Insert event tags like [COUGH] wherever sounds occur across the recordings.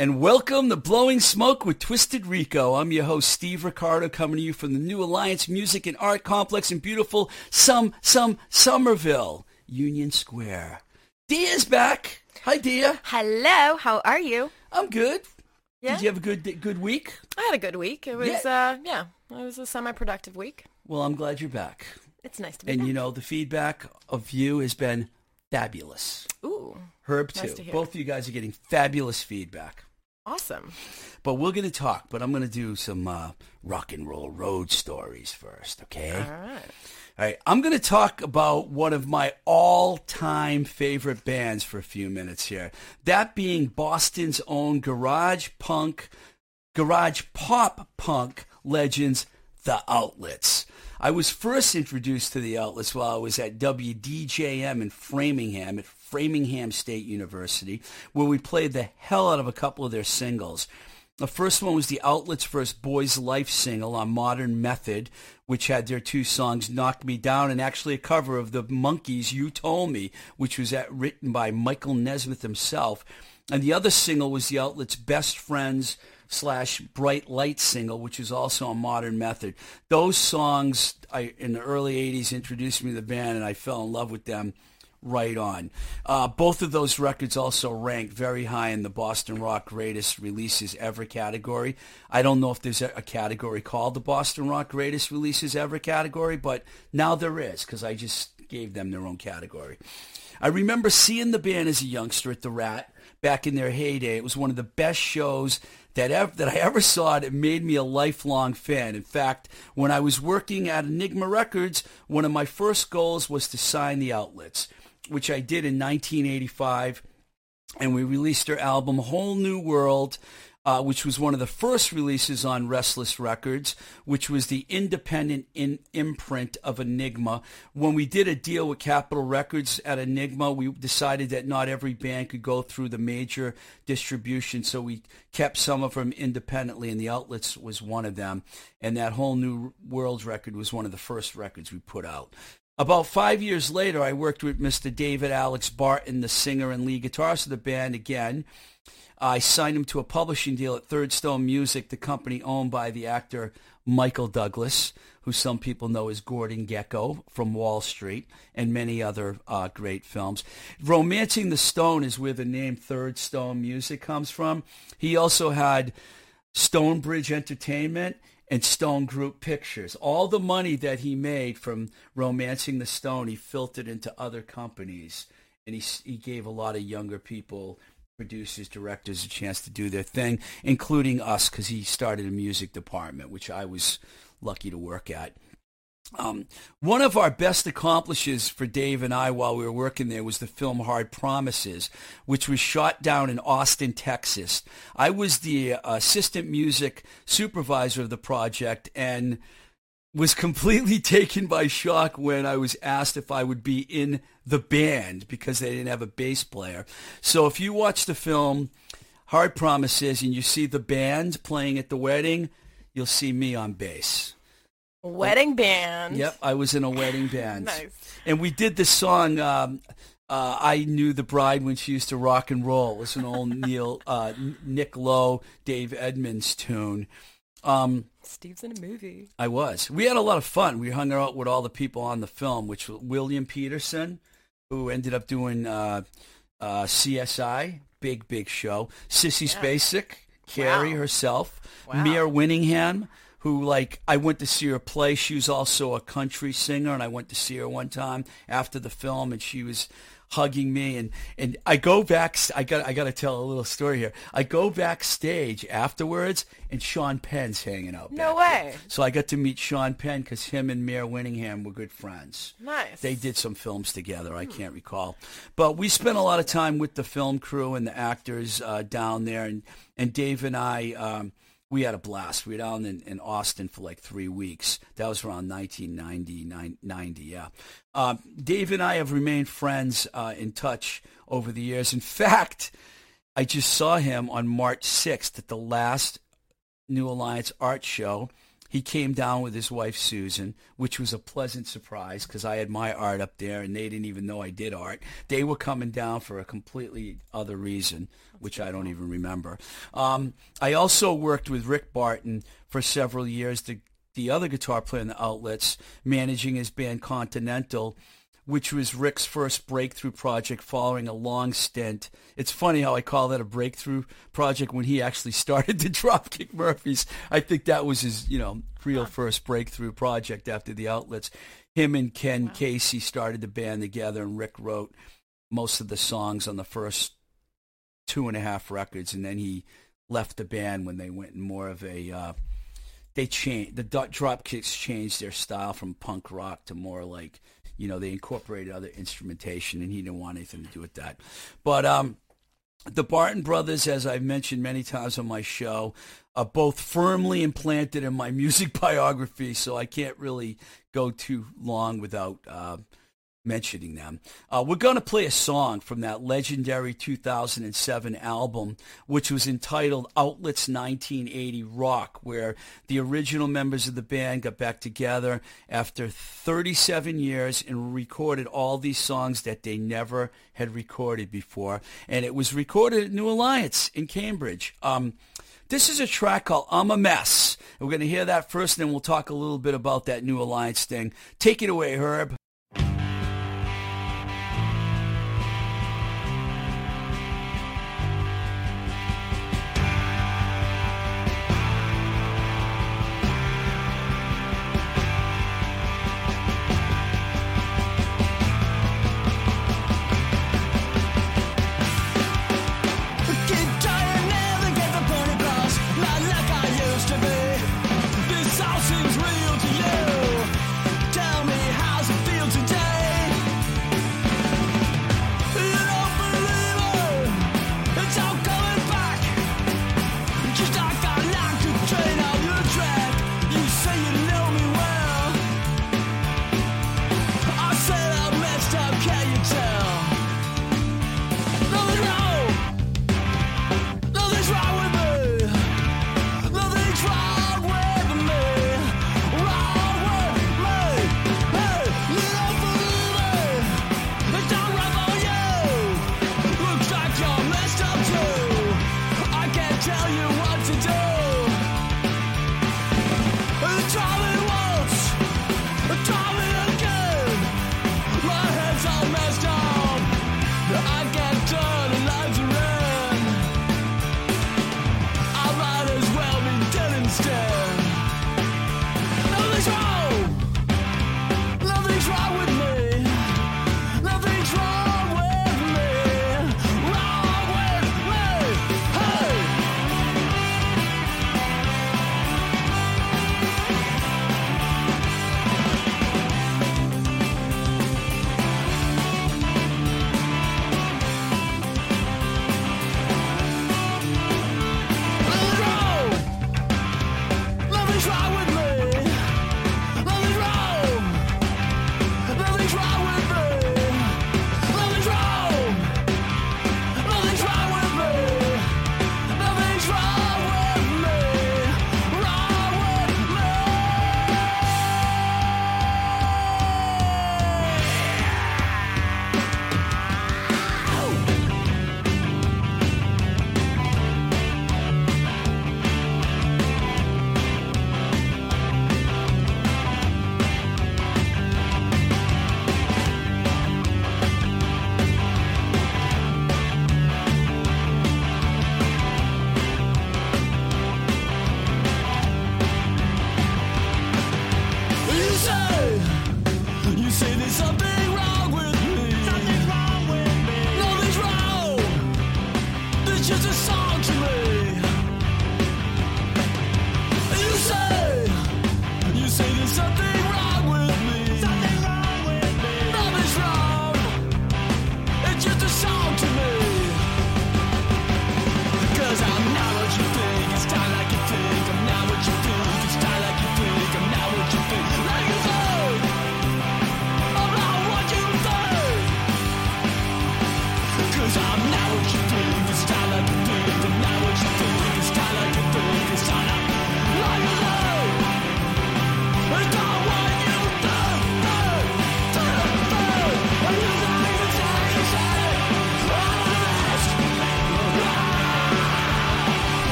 and welcome to Blowing Smoke with Twisted Rico. I'm your host, Steve Ricardo, coming to you from the New Alliance Music and Art Complex in beautiful some, some, Somerville, Union Square. Dia's back. Hi, Dia. Hello, how are you? I'm good. Yeah? Did you have a good good week? I had a good week. It was, Yeah. uh, yeah, it was a semi-productive week. Well, I'm glad you're back. It's nice to be And back. you know, the feedback of you has been fabulous. Ooh, Herb, Nice too. to. Both of you guys are getting fabulous feedback. Awesome. But we're going to talk, but I'm going to do some uh, rock and roll road stories first, okay? All right. All right, I'm going to talk about one of my all-time favorite bands for a few minutes here. That being Boston's own garage punk, garage pop punk legends, The Outlets. I was first introduced to The Outlets while I was at WDJM in Framingham at Framingham State University, where we played the hell out of a couple of their singles. The first one was the Outlets' first Boys Life single on Modern Method, which had their two songs, Knock Me Down, and actually a cover of the Monkees' You Told Me, which was at, written by Michael Nesmith himself. And the other single was the Outlets' Best Friends slash Bright Light single, which is also on Modern Method. Those songs I, in the early 80s introduced me to the band, and I fell in love with them right on. Uh, both of those records also ranked very high in the Boston Rock Greatest Releases Ever category. I don't know if there's a, category called the Boston Rock Greatest Releases Ever category, but now there is because I just gave them their own category. I remember seeing the band as a youngster at the Rat back in their heyday. It was one of the best shows that ever, that I ever saw. It made me a lifelong fan. In fact, when I was working at Enigma Records, one of my first goals was to sign the outlets, which I did in 1985 and we released their album Whole New World, uh, which was one of the first releases on Restless Records, which was the independent in- imprint of Enigma. When we did a deal with Capitol Records at Enigma, we decided that not every band could go through the major distribution, so we kept some of them independently, and the Outlets was one of them. And that Whole New World record was one of the first records we put out. About five years later, I worked with Mr. David Alex Barton, the singer and lead guitarist of the band again. I signed him to a publishing deal at Third Stone Music, the company owned by the actor Michael Douglas, who some people know as Gordon Gekko from Wall Street, and many other uh, great films. Romancing the Stone is where the name Third Stone Music comes from. He also had Stonebridge Entertainment and Stone Group Pictures. All the money that he made from Romancing the Stone, he filtered into other companies, and he he gave a lot of younger people, producers, directors, a chance to do their thing, including us, because he started a music department, which I was lucky to work at. Um, one of our best accomplishes for Dave and I while we were working there was the film Hard Promises, which was shot down in Austin, Texas. I was the uh, assistant music supervisor of the project and was completely [LAUGHS] taken by shock when I was asked if I would be in the band because they didn't have a bass player. So if you watch the film Hard Promises and you see the band playing at the wedding, you'll see me on bass. Wedding band. Yep, I was in a wedding band. [LAUGHS] Nice. And we did the song. Um, uh, I knew the bride when she used to rock and roll. It was an old [LAUGHS] Neil, uh, Nick Lowe, Dave Edmunds tune. Um, Steve's in a movie. I was. We had a lot of fun. We hung out with all the people on the film, which was William Petersen, who ended up doing uh, uh, CSI, big big show. Sissy Spacek, Carrie Wow. herself, Wow. Mare Winningham, who like I went to see her play. She was also a country singer, and I went to see her one time after the film, and she was hugging me and and I go back I got I got to tell a little story here. I go backstage afterwards and Sean Penn's hanging out. No back there. way. So I got to meet Sean Penn cuz him and Mare Winningham were good friends. Nice. They did some films together. I can't recall, but we spent a lot of time with the film crew and the actors uh, down there, and and Dave and I. Um, we had a blast. We were down in, in Austin for like three weeks. That was around 1990, nine- 90, yeah. Um, Dave and I have remained friends uh, in touch over the years. In [LAUGHS] fact, I just saw him on March 6th at the last New Alliance Art Show he came down with his wife Susan, which was a pleasant surprise because I had my art up there and they didn't even know I did art. They were coming down for a completely other reason, which I don't even remember. Um, I also worked with Rick Barton for several years, the, the other guitar player in the Outlets, managing his band Continental which was Rick's first breakthrough project following a long stint. It's funny how I call that a breakthrough project when he actually started the [LAUGHS] Dropkick Murphys. I think that was his, you know, real first breakthrough project after the outlets. Him and Ken wow. Casey started the band together and Rick wrote most of the songs on the first two and a half records and then he left the band when they went in more of a uh, they changed the Dropkicks changed their style from punk rock to more like you know, they incorporated other instrumentation, and he didn't want anything to do with that. But um, the Barton brothers, as I've mentioned many times on my show, are both firmly implanted in my [LAUGHS] music biography, so I can't really go too long without uh, mentioning them. Uh, we're going to play a song from that legendary 2007 album, which was entitled Outlets 1980 Rock, where the original members of the band got back together after 37 years and recorded all these songs that they never had recorded before. And it was recorded at New Alliance in Cambridge. Um, this is a track called I'm a Mess. we're going to hear that first, and then we'll talk a little bit about that New Alliance thing. Take it away, Herb.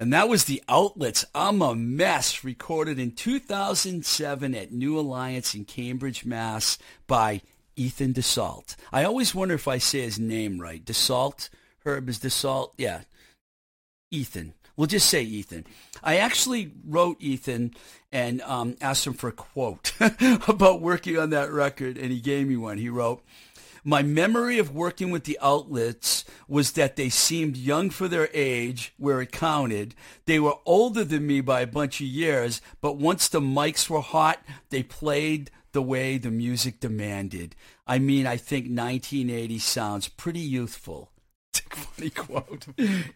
And that was the outlets. I'm a mess, recorded in 2007 at New Alliance in Cambridge, Mass, by Ethan Dussault. I always wonder if I say his name right. Dussault, Herb is Dussault. Yeah, Ethan. We'll just say Ethan. I actually wrote Ethan and um, asked him for a quote [LAUGHS] about working on that record, and he gave me one. He wrote, my memory of working with the outlets was that they seemed young for their age, where it counted. They were older than me by a bunch of years, but once the mics were hot, they played the way the music demanded. I mean, I think 1980 sounds pretty youthful. [LAUGHS] It's a funny quote.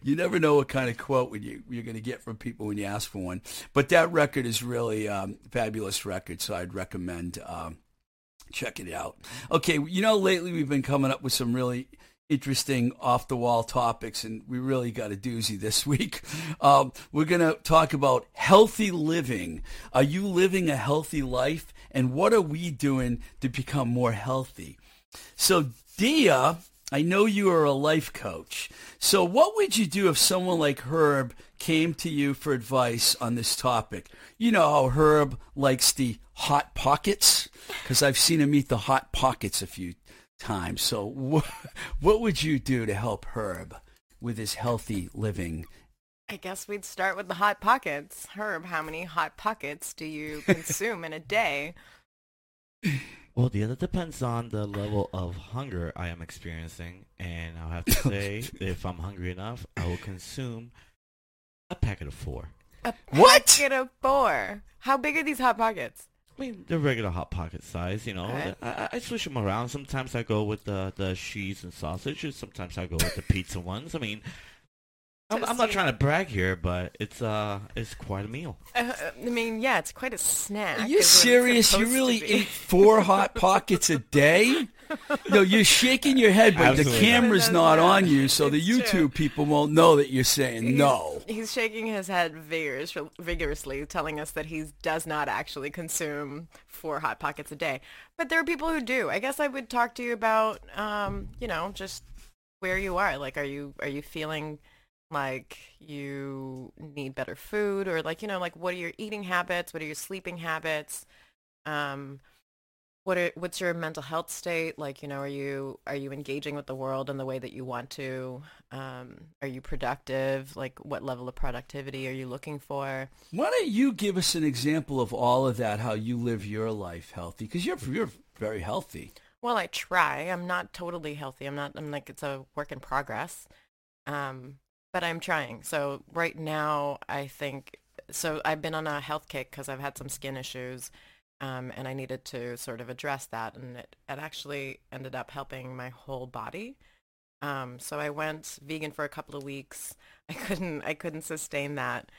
You never know what kind of quote when you, you're going to get from people when you ask for one. But that record is really um, fabulous record, so I'd recommend um, checking it out. Okay, you know, lately we've been coming up with some really interesting off the wall topics, and we really got a doozy this [LAUGHS] week. Um, we're going to talk about healthy living. Are you living a healthy life? And what are we doing to become more healthy? So, Dia, I know you are a life coach. So, what would you do if someone like Herb came to you for advice on this topic? You know how Herb likes the hot pockets because I've seen him eat the hot pockets a few times. So, what, [LAUGHS] what would you do to help Herb with his healthy living? I guess we'd start with the hot pockets. Herb, how many hot pockets do you [LAUGHS] consume in a day? Well, the other depends on the level of hunger I am experiencing, and I'll have to [LAUGHS] say, if I'm hungry enough, I will consume a packet of four. A What? packet of four. How big are these hot pockets? I mean, the regular hot pocket size, you know. I, I, I switch them around. Sometimes I go with the the cheese and sausage, and sometimes I go with the pizza ones. I mean, I'm, I'm not trying to brag here, but it's uh it's quite a meal. Uh, I mean, yeah, it's quite a snack. Are you is what it's serious? You really be. eat four [LAUGHS] hot pockets a day? No, you're shaking your head, but Absolutely the camera's not on you, so the It's true. YouTube people won't know that you're saying no. He's shaking his head vigorous, vigorously, telling us that he does not actually consume four hot pockets a day. But there are people who do. I guess I would talk to you about, um, you know, just where you are. Like, are you are you feeling like you need better food, or like, you know, like what are your eating habits? What are your sleeping habits? Um, what are, what's your mental health state like you know are you are you engaging with the world in the way that you want to um, are you productive like what level of productivity are you looking for Why don't you give us an example of all of that, how you live your life healthy? Because you're, you're very healthy. well i try i'm not totally healthy i'm not i'm like it's a work in progress um, but i'm trying so right now i think so i've been on a health kick because i've had some skin issues um, and i needed to sort of address that and it, it actually ended up helping my whole body Um, so I went vegan for a couple of weeks. [LAUGHS] I couldn't I couldn't sustain that.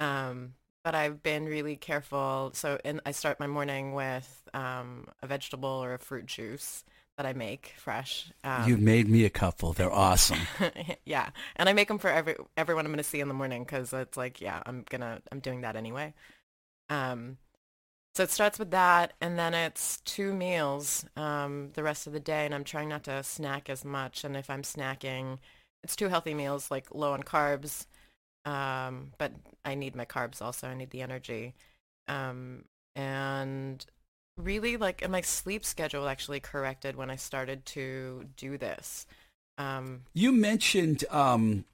Um, but I've been really careful. So in, I start my morning with um, a vegetable or a fruit juice that I make fresh. Um, you made me a couple. They're awesome. [LAUGHS] yeah, and I make them for every everyone I'm going to see in the morning because it's like, yeah, I'm gonna I'm doing that anyway. Um, so it starts with that, and then it's two meals um, the rest of the day, and I'm trying not to snack as much. And if I'm snacking, it's two healthy meals, like low on carbs, um, but I need my carbs also. I need the energy, um, and really like and my sleep schedule actually corrected when I started to do this. Um, You mentioned um,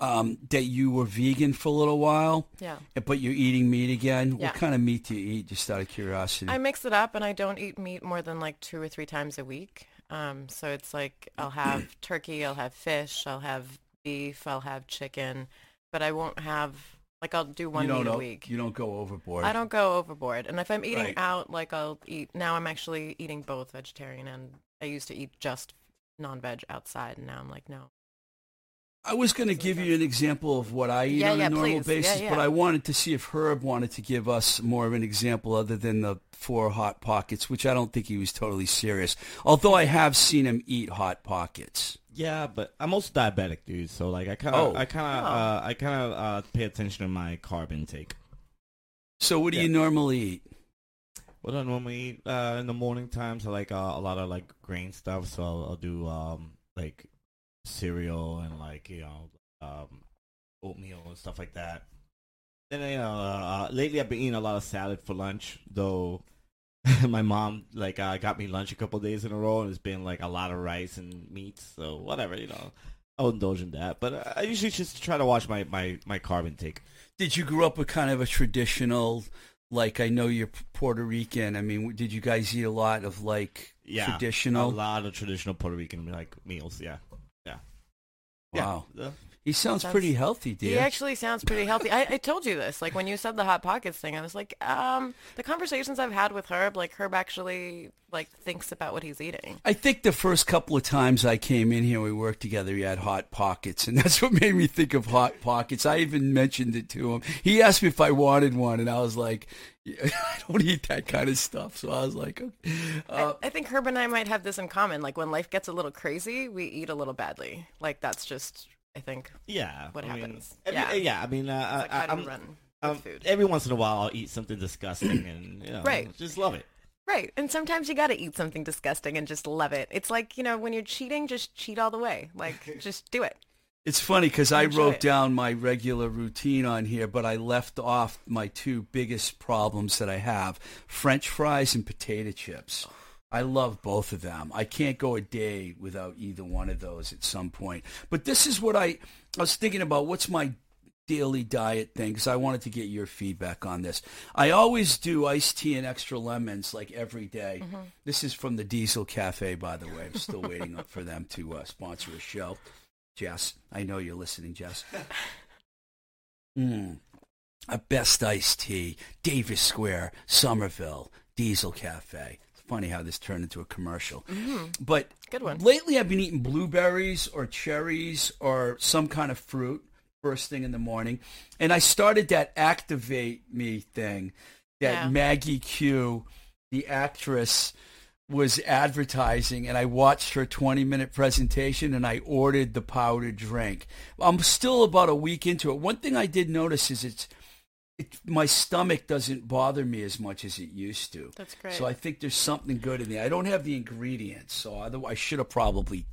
um, that you were vegan for a little while, yeah. but you're eating meat again. Yeah. What kind of meat do you eat, just out of curiosity? I mix it up and I don't eat meat more than like two or three times a week. Um, so it's like I'll have turkey, I'll have fish, I'll have beef, I'll have chicken, but I won't have like I'll do one meat a week. You don't go overboard. I don't go overboard. And if I'm eating Right. out, like I'll eat now I'm actually eating both vegetarian and I used to eat just non-veg outside and now I'm like no. I was going to give you an example of what I eat Yeah, on yeah, a normal please. Basis, yeah. but I wanted to see if Herb wanted to give us more of an example other than the four hot pockets, which I don't think he was totally serious. Although I have seen him eat hot pockets. Yeah, but I'm also diabetic, dude. So like, I kind of, Oh. I kind of, Oh. uh, I kind of uh, pay attention to my carb intake. So what do Yeah. you normally eat? What I normally eat uh, in the morning times, I like uh, a lot of like grain stuff. So I'll, I'll do um, like cereal and like you know um, oatmeal and stuff like that. Then you know, uh, lately I've been eating a lot of salad for lunch, though. [LAUGHS] my mom like uh, got me lunch a couple days in a row, and it's been like a lot of rice and meats. So whatever, you know, I'll indulge in that. But uh, I usually just try to watch my my my carb intake. Did you grow up with kind of a traditional? Like I know you're Puerto Rican. I mean, did you guys eat a lot of like Yeah, traditional? a lot of traditional Puerto Rican like meals. Yeah. Wow. He sounds pretty healthy, dear. He actually sounds pretty healthy. I, I told you this. Like when you said the hot pockets thing, I was like, um, the conversations I've had with Herb, like Herb actually like thinks about what he's eating. I think the first couple of times I came in here, we worked together. He had hot pockets, and [LAUGHS] that's what made me think of hot pockets. I even mentioned it to him. He asked me if I wanted one, and I was like, [LAUGHS] "I don't eat that kind of stuff." So I was like, okay. uh, I, I think Herb and I might have this in common. Like when life gets a little crazy, we eat a little badly. Like that's just, I think, Yeah. What I mean, happens. every- Yeah. yeah. I mean, uh, like I, how do I'm, we run with um, food. every once in a while I'll eat something disgusting and you know, Right. just love it. Right. And sometimes you got to eat something disgusting and just love it. It's like, you know, when you're cheating, just cheat all the way. Like, [LAUGHS] just do it. It's funny because I wrote it. down my regular routine on here, but I left off my two biggest problems that I have: French fries and potato chips. I love both of them. I can't go a day without either one of those at some point. But this is what I, I was thinking about. What's my daily diet thing? Because I wanted to get your feedback on this. I always do iced tea and extra lemons like every day. This is from the Diesel Cafe, by the way. I'm still [LAUGHS] waiting up for them to uh, sponsor a show. Jess, I know you're listening, Jess. [LAUGHS] Mm. A best iced tea, Davis Square, Somerville, Diesel Cafe. Funny how this turned into a commercial. Mm-hmm. But Good one. lately I've been eating blueberries or cherries or some kind of fruit first thing in the morning. And I started that Activate Me thing that Yeah. Maggie Q, the actress, was advertising and I watched her 20 minute presentation and I ordered the powdered drink. I'm still about a week into it. One thing I did notice is it's it, my stomach doesn't bother me as much as it used to. That's great. So I think there's something good in there. I don't have the ingredients, so otherwise I should have probably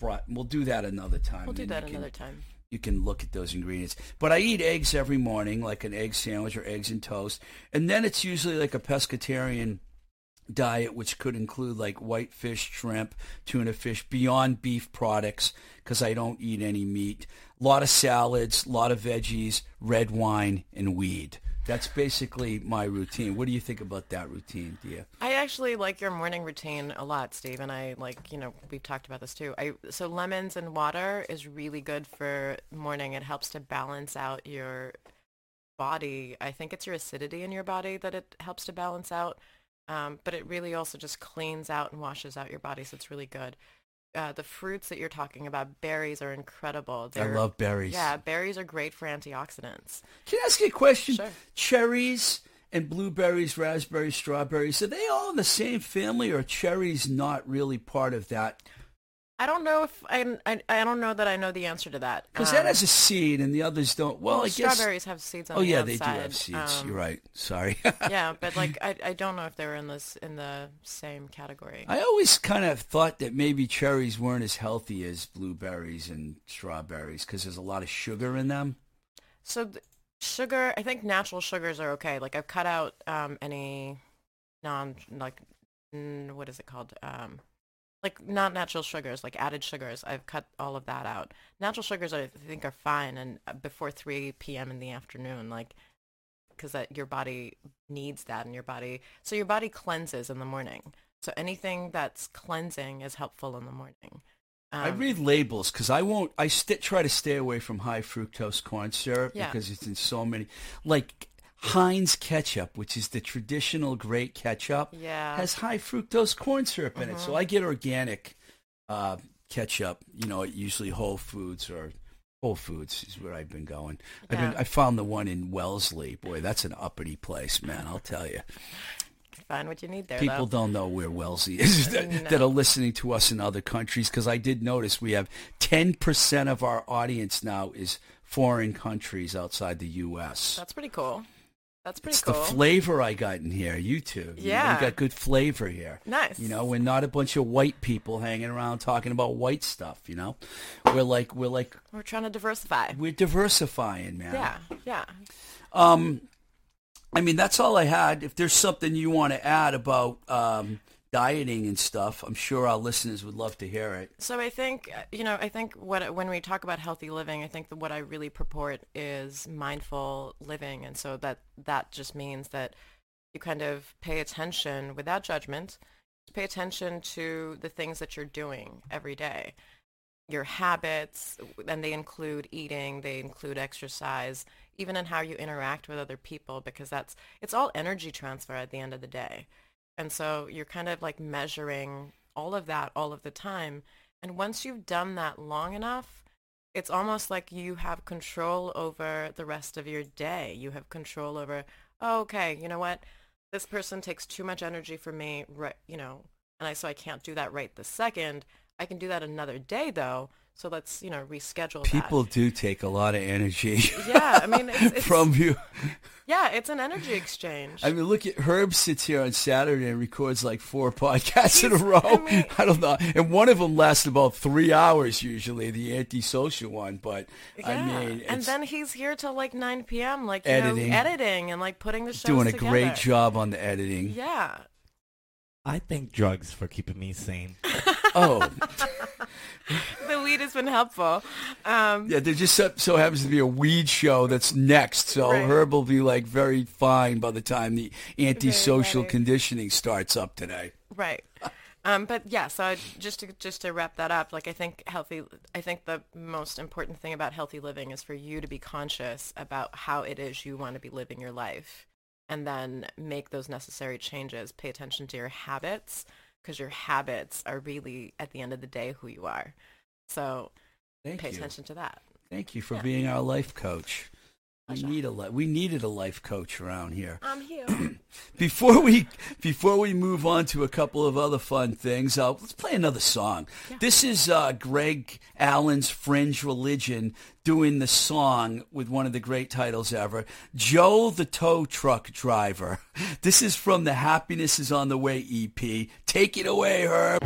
brought. We'll do that another time. we'll do that you can- another time. you can look at those ingredients. But I eat eggs every morning, like an egg sandwich or eggs and toast. And then it's usually like a pescatarian diet, which could include like white fish, shrimp, tuna fish, beyond beef products, because I don't eat any meat. A lot of salads, a lot of veggies, red wine, and weed. That's basically my routine. What do you think about that routine, Dia? I actually like your morning routine a lot, Steve, and I like, you know, we've talked about this too. I so lemons and water is really good for morning. It helps to balance out your body. I think it's your acidity in your body that it helps to balance out. Um, but it really also just cleans out and washes out your body, so it's really good. Uh, the fruits that you're talking about, berries are incredible. I They're, love berries. Yeah, berries are great for antioxidants. Can I ask you a question? Sure. Cherries and blueberries, raspberries, strawberries, are they all in the same family or cherries not really part of that? I don't know if I, I, I don't know that I know the answer to that. Because Um, that has a seed and the others don't. Well, I guess. strawberries have seeds on Oh the yeah, outside. they do have seeds. Um, You're right. Sorry. [LAUGHS] yeah, but like I, I don't know if they were in this in the same category. I always kind of thought that maybe cherries weren't as healthy as blueberries and strawberries because there's a lot of sugar in them. So th- sugar, I think natural sugars are okay. Like I've cut out um, any non like mm, what is it called? Um, like not natural sugars, like added sugars. I've cut all of that out. Natural sugars, I think, are fine, and uh, before 3 p.m. in the afternoon, like because that your body needs that in your body. So your body cleanses in the morning. So anything that's cleansing is helpful in the morning. I Um, read labels because I won't. I st- try to stay away from high fructose corn syrup Yeah. because it's in so many. Like Heinz ketchup, which is the traditional great ketchup, Yeah. has high fructose corn syrup in it. Uh-huh. So I get organic uh, ketchup. You know, usually Whole Foods or Whole Foods is where I've been going. I've been. I found the one in Wellesley. Boy, that's an uppity place, man. I'll tell you. Find what you need there. People though. don't know where Wellesley is [LAUGHS] that, No. that are listening to us in other countries because I did notice we have 10% of our audience now is foreign countries outside the U.S. That's pretty cool. That's pretty It's cool. the flavor I got in here. You two. You- Yeah. You got good flavor here. Nice. You know, we're not a bunch of white people hanging around talking about white stuff, you know? We're like we're like We're trying to diversify. we're diversifying, man. Yeah, yeah. Um I mean, that's all I had. If there's something you want to add about um dieting and stuff, I'm sure our listeners would love to hear it. So I think you know I think what when we talk about healthy living, I think that what I really purport is mindful living, and so that that just means that you kind of pay attention without judgment, pay attention to the things that you're doing every day, your habits, and they include eating, they include exercise, even in how you interact with other people, because that's it's all energy transfer at the end of the day. And so you're kind of like measuring all of that all of the time. And once you've done that long enough, it's almost like you have control over the rest of your day. You have control over, oh, okay, you know what? This person takes too much energy for me, right, you know, and I so I can't do that right this second. I can do that another day though. So let's, you know, reschedule People that. do take a lot of energy [LAUGHS] Yeah, I mean, it's, it's from you. yeah, it's an energy exchange. I mean, look at Herb sits here on Saturday and records like four [LAUGHS] podcasts in a row. I mean- [LAUGHS] I don't know, and one of them lasts about three hours usually, the antisocial one. But I Yeah. mean, and then he's here till like 9 p.m. like you Editing. know, editing and like putting the shows doing a together. great job on the editing. Yeah. I thank drugs for keeping me sane. Oh, [LAUGHS] The weed has been helpful. Um, yeah, there just so, so happens to be a weed show that's next, so Right. Herb will be like very fine by the time the antisocial ready. conditioning starts up today. Right. Um, but yeah, so I, just to just to wrap that up, like I think healthy, I think the most important thing about healthy living is for you to be conscious about how it is you want to be living your life, and then make those necessary changes. Pay attention to your habits because your habits are really at the end of the day who you are. So Thank pay you. attention to that. Thank you for Yeah. being our life coach. We need a li- we needed a life coach around here. I'm here. [CLEARS THROAT] Before we before we move on to a couple of other fun things, uh, let's play another song. This is uh, Greg Allen's Fringe Religion doing the song with one of the great titles ever, Joe the Tow Truck Driver. [LAUGHS] This is from the Happiness is on the Way EP. Take it away, Herb.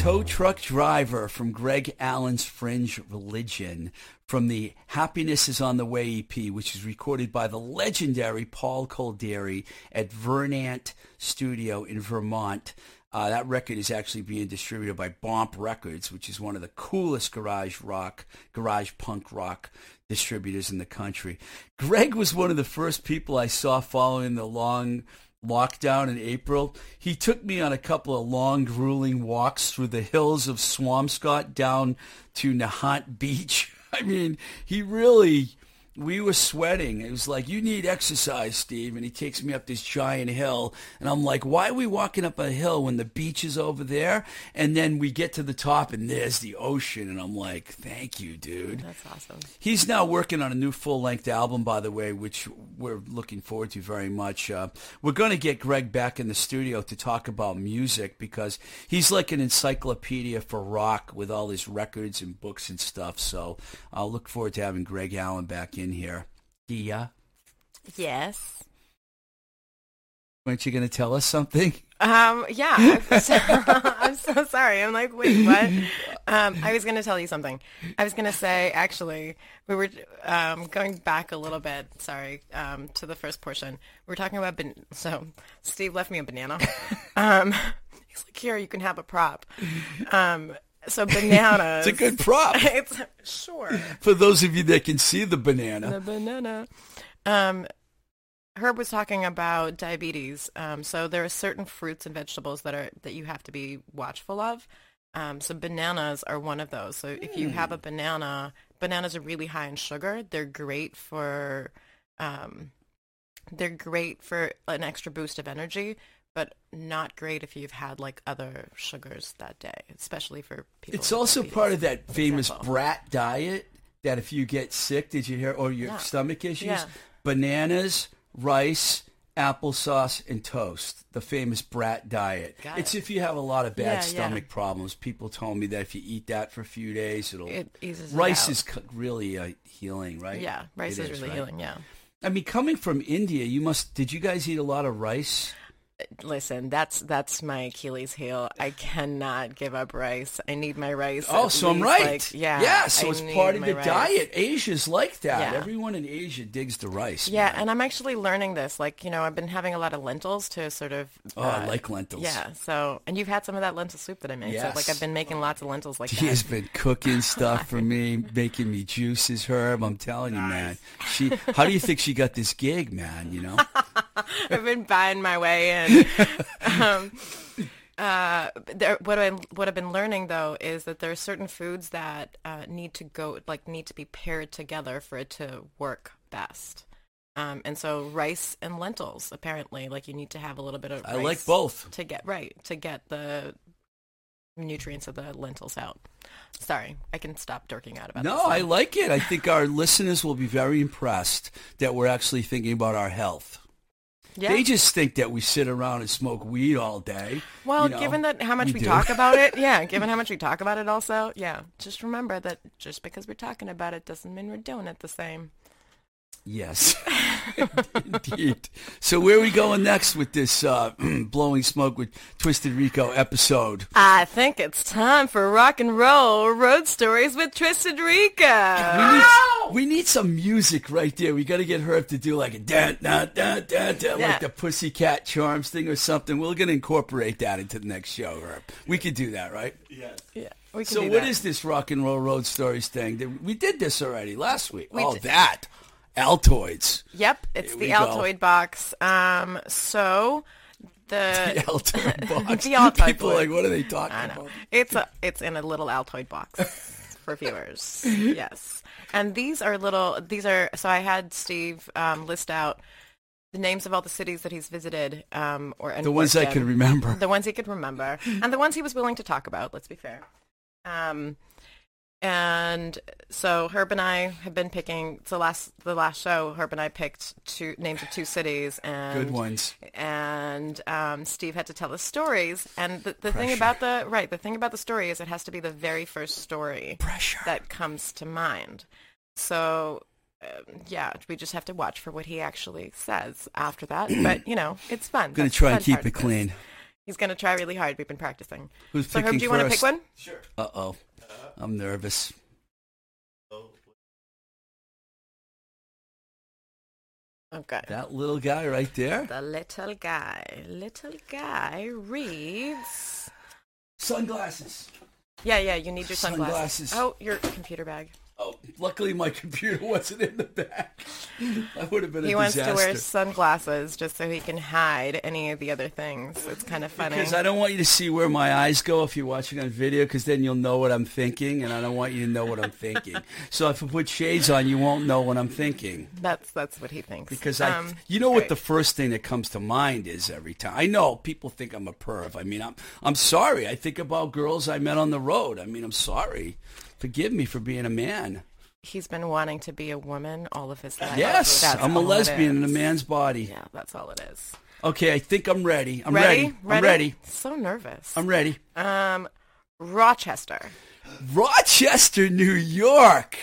Tow truck driver from Greg Allen's Fringe Religion from the Happiness is on the Way EP, which is recorded by the legendary Paul Kolderie at Verdant Studio in Vermont. Uh, that record is actually being distributed by Bomp Records, which is one of the coolest garage rock, garage punk rock distributors in the country. Greg was one of the first people I saw following the long lockdown in April. He took me on a couple of long, grueling walks through the hills of Swampscott down to Nahant Beach. [LAUGHS] I mean, he really we were sweating. It was like, you need exercise, Steve. And he takes me up this giant hill. And I'm like, why are we walking up a hill when the beach is over there? And then we get to the top and there's the ocean. And I'm like, thank you, dude. That's awesome. He's now working on a new full-length album, by the way, which we're looking forward to very much. Uh, we're going to get Greg back in the studio to talk about music because he's like an encyclopedia for rock with all his records and books and stuff. So I'll look forward to having Greg Allen back in here. Yeah. Yes. Aren't you going to tell us something? Um, yeah. I'm so, [LAUGHS] [LAUGHS] I'm so sorry. I'm like, wait, what? Um, I was going to tell you something. I was going to say, actually, we were um, going back a little bit, sorry, um, to the first portion. We were talking about, ban- so Steve left me a banana. [LAUGHS] Um, he's like, here, you can have a prop. Um, so bananas. It's a good prop [LAUGHS] it's sure. for those of you that can see the banana. The banana. Um, Herb was talking about diabetes. Um, so there are certain fruits and vegetables that are that you have to be watchful of. Um, so bananas are one of those. So if you have a banana, bananas are really high in sugar. They're great for, um, they're great for an extra boost of energy, but not great if you've had like other sugars that day, especially for people. It's also diabetes. part of that famous example. brat diet that if you get sick, did you hear, or your Yeah. stomach issues, Yeah. bananas, rice, applesauce, and toast. The famous brat diet. Got it's it. if you have a lot of bad Yeah, stomach problems. People told me that if you eat that for a few days, it'll. It eases rice is really uh, healing, right? Yeah, rice is really right? healing. Yeah. I mean, coming from India, you must. Did you guys eat a lot of rice? Listen, that's that's my Achilles heel. I cannot give up rice. I need my rice. Oh, so I'm right. like- yeah. Yeah, so I it's part of the rice. diet. Asia's like that. Yeah. Everyone in Asia digs the rice. Yeah, man. and I'm actually learning this. Like, you know, I've been having a lot of lentils to sort of. Oh, I uh, like lentils. Yeah. So, and you've had some of that lentil soup that I make. So, Yes. like, I've been making lots of lentils like She has been cooking stuff for me, [LAUGHS] making me juices, Herb. I'm telling you, man. She, how do you think she got this gig, man? You know, [LAUGHS] [LAUGHS] I've been buying my way in. [LAUGHS] um, uh, there, what I what I've been learning though is that there are certain foods that uh, need to go like need to be paired together for it to work best. Um, and so rice and lentils apparently like you need to have a little bit of I like both. to get right to get the nutrients of the lentils out. Sorry, I can stop dorking out about No, this. I like it. I think our [LAUGHS] listeners will be very impressed that we're actually thinking about our health. Yeah. They just think that we sit around and smoke weed all day. Well, you know. given that how much we we, talk about it, [LAUGHS] yeah, given how much we talk about it also, yeah, just remember that just because we're talking about it doesn't mean we're doing it the same. Yes, [LAUGHS] indeed. So where are we going next with this uh, [CLEARS THROAT] blowing smoke with Twisted Rico episode? I think it's time for rock and roll road stories with Twisted Rico. We need, we need some music right there. We got to get Herb to do like a dun dun dun dun, dun Yeah. like the Pussycat Charms thing or something. We're going to incorporate that into the next show, Herb. We could do that, right? Yes. Yeah, we can So do what that. is this rock and roll road stories thing? We did this already last week. We oh, did. that Altoids. Yep, it's Here the go. Altoid box. Um, so the [LAUGHS] The Altoid [LAUGHS] box. The Altoid [LAUGHS] People are like, what are they talking about? It's a it's in a little Altoid box for viewers. Yes. And these are little these are so I had Steve um, list out the names of all the cities that he's visited um or and The ones I could remember. The ones he could remember and the ones he was willing to talk about, let's be fair. Um and so Herb and I have been picking the last the last show Herb and I picked two names of two cities and Good ones. and um, Steve had to tell the stories. And the, the thing about the right, the thing about the story is it has to be the very first story Pressure. that comes to mind. So um, yeah, we just have to watch for what he actually says after that. [CLEARS THROAT] But you know, it's fun. I'm going That's to try and keep it of this. clean. He's gonna try really hard. We've been practicing. Who's So Herb, do you want to pick one? Sure. Uh oh, I'm nervous. Okay. That little guy right there. The little guy. Little guy reads. Sunglasses. Yeah, yeah. You need your Sunglasses. sunglasses. Oh, your computer bag. Oh, luckily my computer [LAUGHS] wasn't in the back. I would have been He a wants disaster. to wear sunglasses just so he can hide any of the other things. It's kind of funny. Because I don't want you to see where my eyes go if you're watching on video, because then you'll know what I'm thinking, and I don't want you to know what I'm thinking. [LAUGHS] so if I put shades on, you won't know what I'm thinking. That's that's what he thinks. Because I, Um, you know what right. the first thing that comes to mind is every time. I know people think I'm a perv. I mean, I'm, I'm sorry. I think about girls I met on the road. I mean, I'm sorry. Forgive me for being a man. he's been wanting to be a woman all of his life. Yes, That's I'm a lesbian in a man's body. Yeah, that's all it is. Okay, I think I'm ready. I'm ready? ready. I'm ready. So nervous. I'm ready. um, Rochester. Rochester, New York.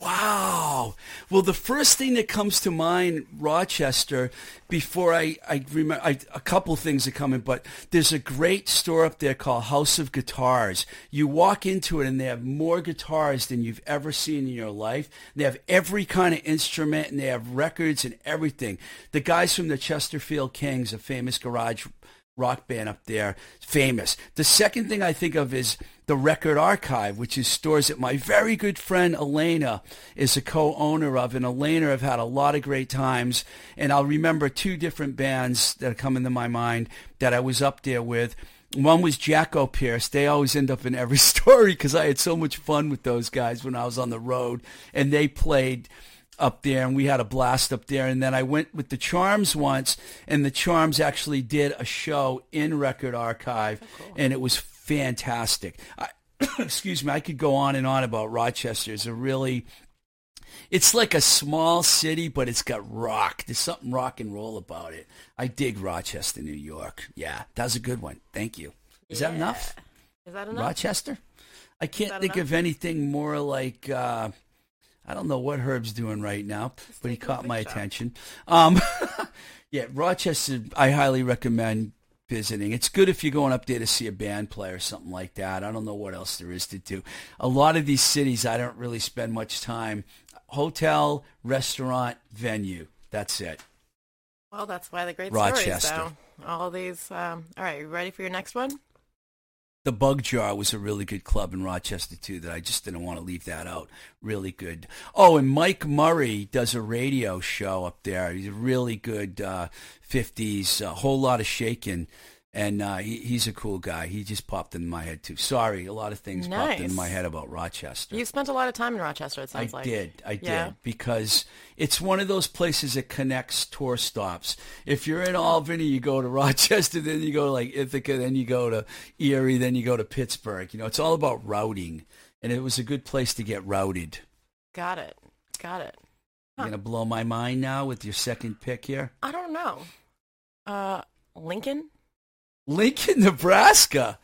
Wow. Well, the first thing that comes to mind, Rochester, before I, I remember, I, a couple things are coming, but there's a great store up there called House of Guitars. You walk into it and they have more guitars than you've ever seen in your life. They have every kind of instrument and they have records and everything. The guys from the Chesterfield Kings, a famous garage rock band up there, famous. The second thing I think of is the Record Archive, which is stores that my very good friend Elena is a co-owner of. And Elena, I've had a lot of great times. And I'll remember two different bands that come into my mind that I was up there with. One was Jackopierce. They always end up in every [LAUGHS] story because I had so much fun with those guys when I was on the road. And they played up there and we had a blast up there and then I went with the Charms once and the Charms actually did a show in Record Archive and it was fantastic. I, [COUGHS] excuse me, I could go on and on about Rochester. It's a really it's like a small city, but it's got rock. There's something rock and roll about it. I dig Rochester, New York. Yeah, that was a good one. Thank you. Is that enough? Is that enough? Rochester? I can't think enough? of anything more like uh, I don't know what Herb's doing right now, but he caught my picture. attention. Um, [LAUGHS] yeah, Rochester. I highly recommend visiting. It's good if you're going up there to see a band play or something like that. I don't know what else there is to do. A lot of these cities, I don't really spend much time. Hotel, restaurant, venue. That's it. Well, that's why the great Rochester. stories. So all these. Um, all right, you ready for your next one? The Bug Jar was a really good club in Rochester too. That I just didn't want to leave that out. Really good. Oh, and Mike Murray does a radio show up there. He's a really good uh, '50s. A whole lot of shaking, and uh, he, he's a cool guy. He just popped in my head too. Sorry, a lot of things popped in my head about Rochester. You spent a lot of time in Rochester. It I sounds like. I did. I Yeah. did because it's one of those places that connects tour stops. If you're in Albany, you go to [LAUGHS] Rochester, then you go to like Ithaca, then you go to Erie, then you go to Pittsburgh. You know, it's all about routing, and it was a good place to get routed. Got it. Got it. You're gonna blow my mind now with your second pick here, I don't know. Uh, Lincoln. Lincoln, [LAUGHS] Nebraska.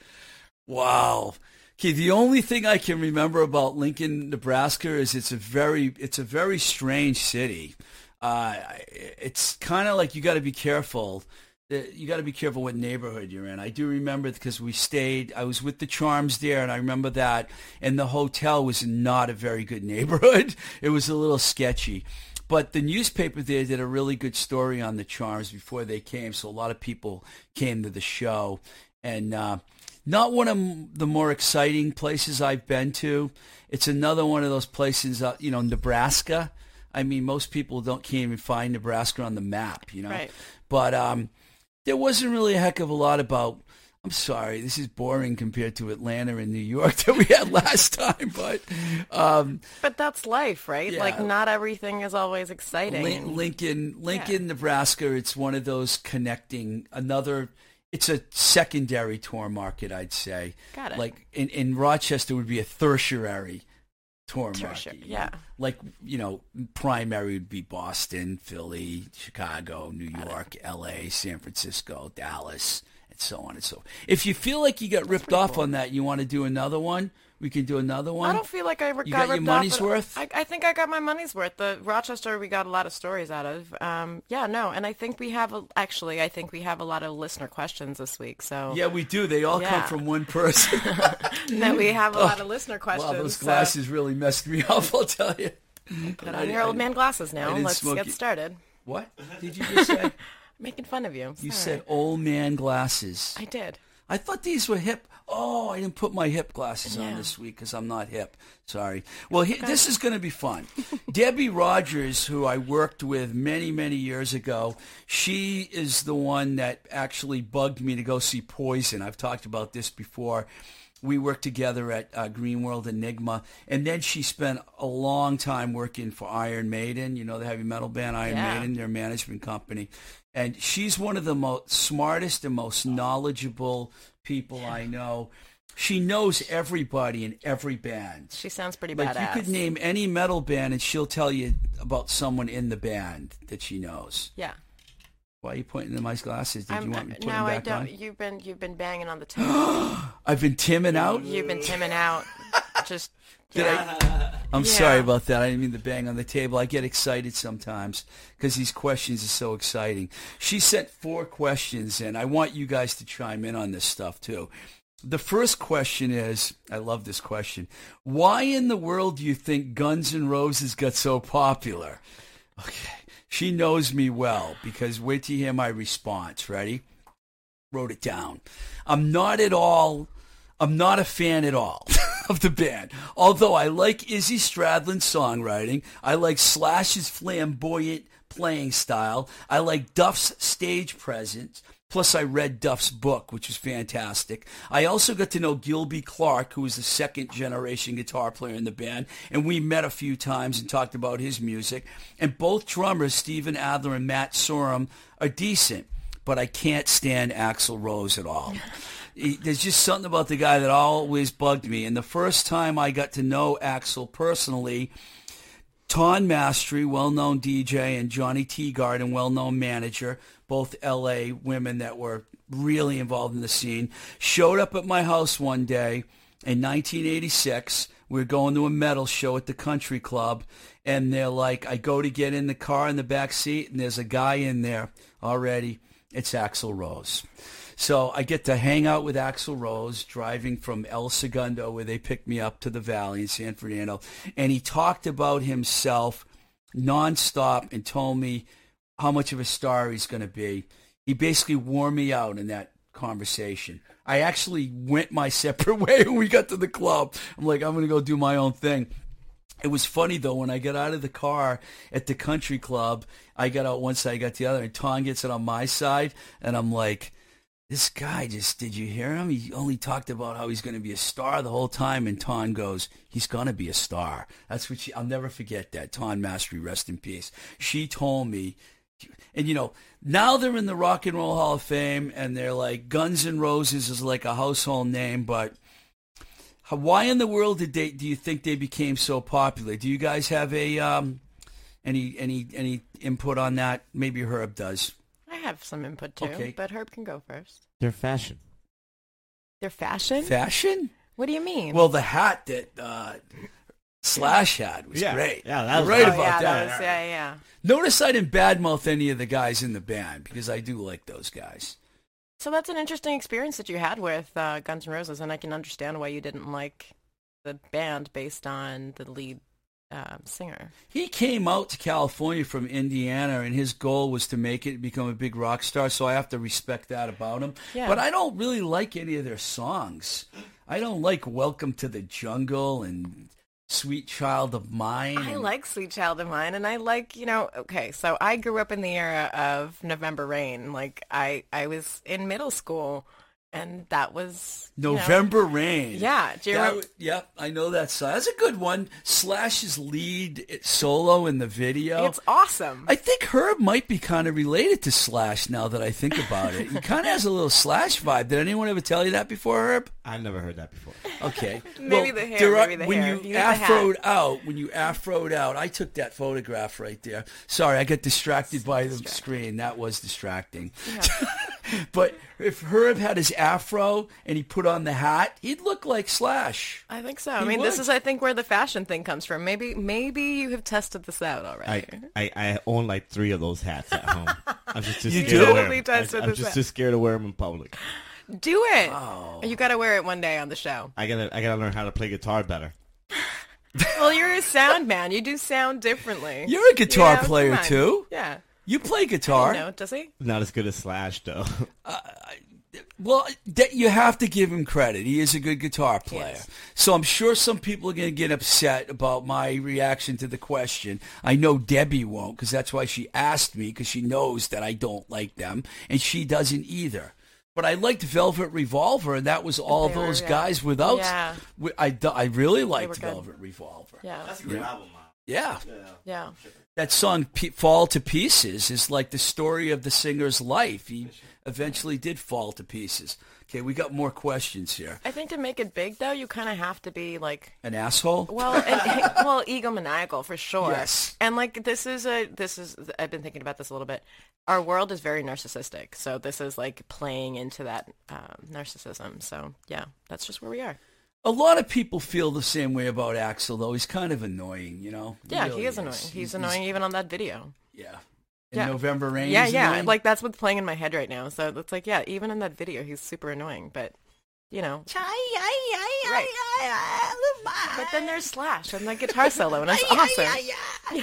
Wow. Okay, the only thing I can remember about Lincoln, Nebraska is it's a very it's a very strange city. Uh, it's kind of like you got to be careful. Uh, You got to be careful what neighborhood you're in. I do remember because we stayed. I was with the Charms there, and I remember that. And the hotel was not a very good neighborhood. [LAUGHS] It was a little sketchy. But the newspaper there did a really good story on the Charms before they came, so a lot of people came to the show. And uh, not one of the more exciting places I've been to. It's another one of those places, uh, you know, Nebraska. I mean, most people don't can't even find Nebraska on the map, you know. Right. But um, there wasn't really a heck of a lot about. I'm sorry, this is boring compared to Atlanta and New York [LAUGHS] that we had last time. But um, But that's life, right? Yeah. Like not everything is always exciting. Lin- Lincoln, Lincoln, Nebraska. It's one of those connecting another. It's a secondary tour market, I'd say. Got it. Like in, in Rochester would be a tertiary tour Tertiary, market. yeah. Like you know, primary would be Boston, Philly, Chicago, New York, L.A., San Francisco, Dallas, and so on and so. If you feel like you got ripped off cool. on that, you want to do another one. We can do another one. I don't feel like I re- You got got your money's worth? I, I think I got my money's worth. The Rochester, we got a lot of stories out of. Um, yeah, no, and I think we have a, actually, I think we have a lot of listener questions this week. So Yeah, we do. They all come from one person. [LAUGHS] no, we have a lot of listener questions. wow, those so glasses really messed me [LAUGHS] up. I'll tell you. put on your old man glasses now. Let's get it. started. What did you just say? [LAUGHS] Making fun of you. You Sorry. said old man glasses. I did. I thought these were hip. Oh, I didn't put my hip glasses on Yeah. this week because I'm not hip. Sorry. Well, he, this is going to be fun. [LAUGHS] Debbie Rogers, who I worked with many, many years ago, she is the one that actually bugged me to go see Poison. I've talked about this before. We worked together at uh, Green World Enigma, and then she spent a long time working for Iron Maiden. You know the heavy metal band Iron Yeah. Maiden, their management company, and she's one of the most smartest and most knowledgeable people I know. She knows everybody in every band. She sounds pretty Like badass. you could name any metal band, and she'll tell you about someone in the band that she knows. Yeah. Why are you pointing to my glasses? Did you want me to put no, them I don't. on? You've been you've been banging on the [GASPS] table. I've been timming out. you've been timming out. [LAUGHS] Just Did yeah. I? I'm Yeah. sorry about that. I didn't mean to bang on the table. I get excited sometimes because these questions are so exciting. She sent four questions, and I want you guys to chime in on this stuff too. The first question is, I love this question. Why in the world do you think Guns N' Roses got so popular? Okay. She knows me well because wait you hear my response. Ready? Wrote it down. I'm not at all, I'm not a fan at all [LAUGHS] of the band. Although I like Izzy Stradlin's songwriting. I like Slash's flamboyant playing style. I like Duff's stage presence. Plus, I read Duff's book, which was fantastic. I also got to know Gilby Clarke, who was the second generation guitar player in the band, and we met a few times and talked about his music. And both drummers, Steven Adler and Matt Sorum, are decent, but I can't stand Axl Rose at all. [LAUGHS] He- There's just something about the guy that always bugged me. And the first time I got to know Axl personally, Ton Mastery, well-known DJ, and Johnny Teagarden, well-known manager, both L.A. women that were really involved in the scene, showed up at my house one day in 1986. We were going to a metal show at the country club, and they're like, I go to get in the car in the back seat, and there's a guy in there already. It's Axl Rose. So I get to hang out with Axl Rose driving from El Segundo where they picked me up to the Valley in San Fernando. And he talked about himself nonstop and told me how much of a star he's going to be. He basically wore me out in that conversation. I actually went my [LAUGHS] separate way when we got to the club. I'm like, I'm going to go do my own thing. It was funny though when I got out of the car at the country club. I got out one side, I got the other, and Ton gets it on my side, and I'm like, "This guy just did you hear him? He only talked about how he's going to be a star the whole time." And Ton goes, "He's going to be a star." That's what she. I'll never forget that. Ton Mastery, rest in peace. She told me and you know now they're in the rock and roll hall of fame and they're like guns N' roses is like a household name but why in the world did they do you think they became so popular do you guys have a um any any any input on that maybe herb does I have some input too, Okay. but Herb can go first. Their fashion. Their fashion? fashion what do you mean? well the hat that uh slash had was Yeah. great Yeah, that You're was right oh, about yeah, that, was- yeah, yeah. notice i didn't badmouth any of the guys in the band because i do like those guys So that's an interesting experience that you had with uh, Guns N' Roses, and I can understand why you didn't like the band based on the lead um, singer. He came out to California from Indiana, and his goal was to make it become a big rock star. So I have to respect that about him. Yeah. But I don't really like any of their songs. I don't like "Welcome to the Jungle" and "Sweet Child of Mine." I like Sweet Child of Mine, and I like, you know, okay, so I grew up in the era of November Rain. Like, I, I was in middle school, and that was you know- November Rain. yeah, do That remember? yep, I know that song. That's a good one. Slash's lead eh, solo in the video. It's awesome. I think Herb might be kind of related to Slash now that I think about it. He kind of has a little Slash vibe. Did anyone ever tell you that before, Herb? I've never heard that before. Okay. [LAUGHS] Maybe the hair, there maybe the when hair. you You need the hat. afroed out, when you afroed out, I took that photograph right there. Sorry, I got distracted by the screen. That was distracting. [LAUGHS] [LAUGHS] but if Herb had his afro and he put on the hat, he'd look like Slash. I think so. I He mean, this is, I think, where the fashion thing comes from. Maybe, maybe you have tested this out already. I, I own like three of those hats at home. I'm just too [LAUGHS] You scared do? to wear them. tested I, am just out. too scared to wear them in public. Do it. Oh. You got to wear it one day on the show. I gotta I gotta learn how to play guitar better. [LAUGHS] Well, you're a sound man. You do sound differently. You're a guitar Yeah, come player too. Yeah. You play guitar. No, does he? Not as good as Slash though. Uh, well, that you have to give him credit. He is a good guitar player. is. So I'm sure some people are going to get upset about my reaction to the question. I know Debbie won't because that's why she asked me because she knows that I don't like them and she doesn't either. But I liked Velvet Revolver and that was all They were, those yeah. guys without. Yeah. wi- I, d- I really liked. Velvet Revolver. Yeah. that's a good album, Yeah. Yeah. That song P- "Fall to Pieces" is like the story of the singer's life. He eventually did fall to pieces. Okay, we got more questions here. I think to make it big, though, you kind of have to be like An asshole? Well, and, [LAUGHS] [LAUGHS] well, egomaniacal for sure. Yes. And like this is a this is I've been thinking about this a little bit. Our world is very narcissistic, so this is like playing into that um, narcissism. So yeah, that's just where we are. A lot of people feel the same way about Axl, though. He's kind of annoying, you know. Yeah, really he is annoying. He's, annoying even on that video. Yeah. In Yeah. November Rain. yeah, yeah. annoying? Like that's what's playing in my head right now. So it's like, yeah, even in that video, he's super annoying. But you know, Right. but then there's Slash and that guitar solo, and it's awesome. [LAUGHS] yeah,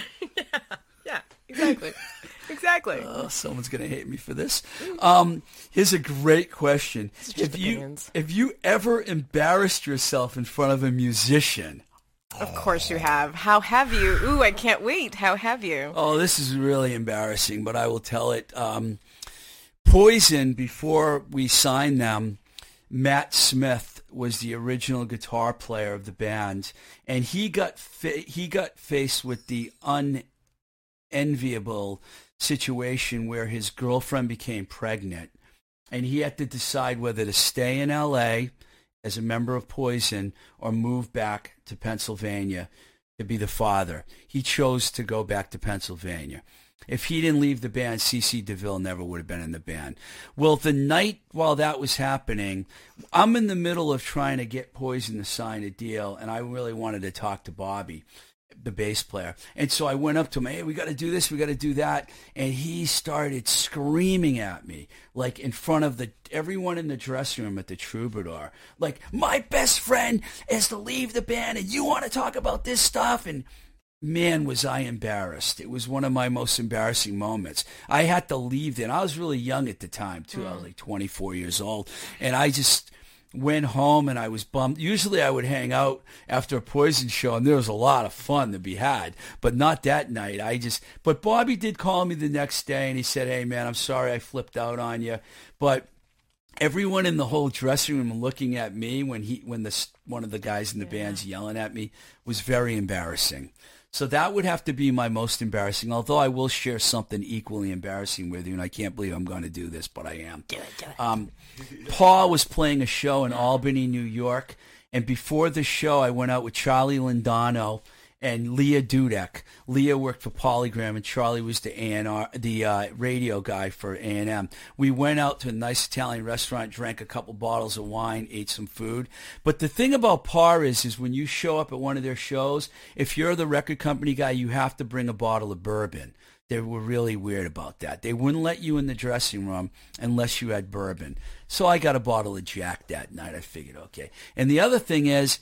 yeah, exactly, [LAUGHS] exactly. Oh, someone's gonna hate me for this. Um, here's a great question: just Have you opinions. have you ever embarrassed yourself in front of a musician? Of course you have. How have you? Ooh, I can't wait. How have you? Oh, this is really embarrassing, but I will tell it. Um, Poison, before we signed them, Matt Smith was the original guitar player of the band, and he got fa- he got faced with the unenviable situation where his girlfriend became pregnant, and he had to decide whether to stay in L.A. as a member of Poison or move back to Pennsylvania to be the father. He chose to go back to Pennsylvania. If he didn't leave the band, CC DeVille never would have been in the band. Well, the night while that was happening, I'm in the middle of trying to get Poison to sign a deal, and I really wanted to talk to Bobby, the bass player. And so I went up to him, hey, we got to do this, we got to do that. And he started screaming at me, like in front of the everyone in the dressing room at the Troubadour. Like, my best friend is to leave the band, and you want to talk about this stuff? And man, was I embarrassed. It was one of my most embarrassing moments. I had to leave then. I was really young at the time, too. I was mm. like 24 years old. And I just went home and I was bummed. Usually I would hang out after a Poison show and there was a lot of fun to be had, but not that night. I just, but Bobby did call me the next day and he said, hey man, I'm sorry I flipped out on you. But everyone in the whole dressing room looking at me when he when the one of the guys in the band's yelling at me was very embarrassing. So that would have to be my most embarrassing. Although I will share something equally embarrassing with you, and I can't believe I'm going to do this, but I am. Do it, do it. Um, Paul was playing a show in Albany, New York, and before the show, I went out with Charlie Lindano and Leah Dudek. Leah worked for Polygram, and Charlie was the A&R, the uh, radio guy for A&M. We went out to a nice Italian restaurant, drank a couple bottles of wine, ate some food. But the thing about Par is, is when you show up at one of their shows, if you're the record company guy, you have to bring a bottle of bourbon. They were really weird about that. They wouldn't let you in the dressing room unless you had bourbon. So I got a bottle of Jack that night. I figured, okay. And the other thing is,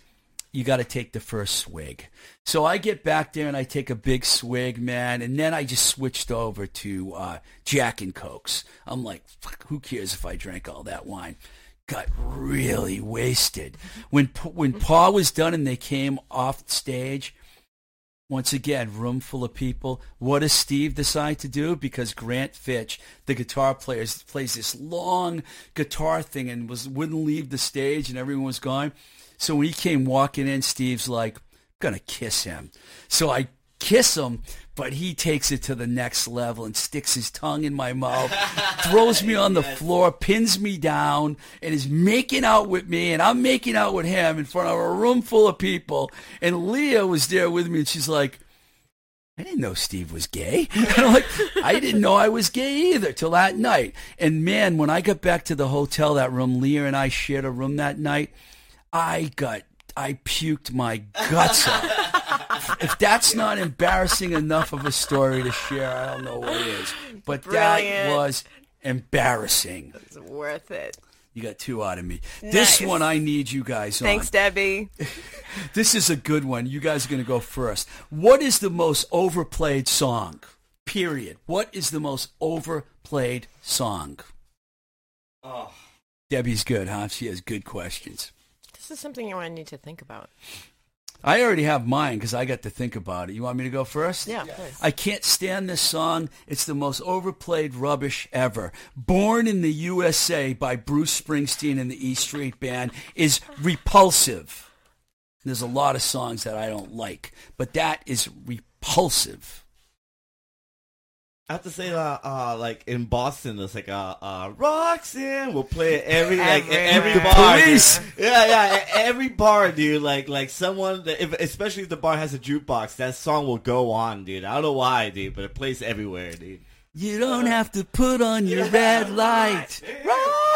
you got to take the first swig. So I get back there and I take a big swig, man, and then I just switched over to uh, Jack and Cokes. I'm like, fuck, who cares if I drank all that wine? Got really wasted. When when Paul was done and they came off stage, once again, room full of people. What does Steve decide to do? Because Grant Fitch, the guitar player, plays this long guitar thing and was wouldn't leave the stage, and everyone was gone. So when he came walking in, Steve's like, I'm gonna kiss him. So I kiss him, but he takes it to the next level and sticks his tongue in my mouth, [LAUGHS] throws me on the floor, pins me down, and is making out with me, and I'm making out with him in front of a room full of people. And Leah was there with me, and she's like, I didn't know Steve was gay. [LAUGHS] I'm like, I didn't know I was gay either till that night. And man, when I got back to the hotel, that room, Leah and I shared a room that night. I got, I puked my guts out. if that's not embarrassing enough of a story to share, I don't know what is. But that was embarrassing. It's worth it. You got two out of me. This one I need you guys on. Thanks, Debbie. [LAUGHS] This is a good one. You guys are going to go first. What is the most overplayed song? Period. What is the most overplayed song? Oh. Debbie's good, huh? She has good questions. This is something you want need to think about. I already have mine because I got to think about it. You want me to go first? Yeah, please. I can't stand this song. It's the most overplayed rubbish ever. Born in the USA by Bruce Springsteen and the E Street Band is repulsive. There's a lot of songs that I don't like, but that is repulsive. I have to say, uh, uh, like in Boston, there's like a uh, Roxanne. We'll play it every like every Everywhere. bar. dude. Police. Yeah, yeah, e- every bar, dude. Like, like someone, that- if, especially if the bar has a jukebox, that song will go on, dude. I don't know why, dude, but it plays everywhere, dude. You don't have to put on your red light.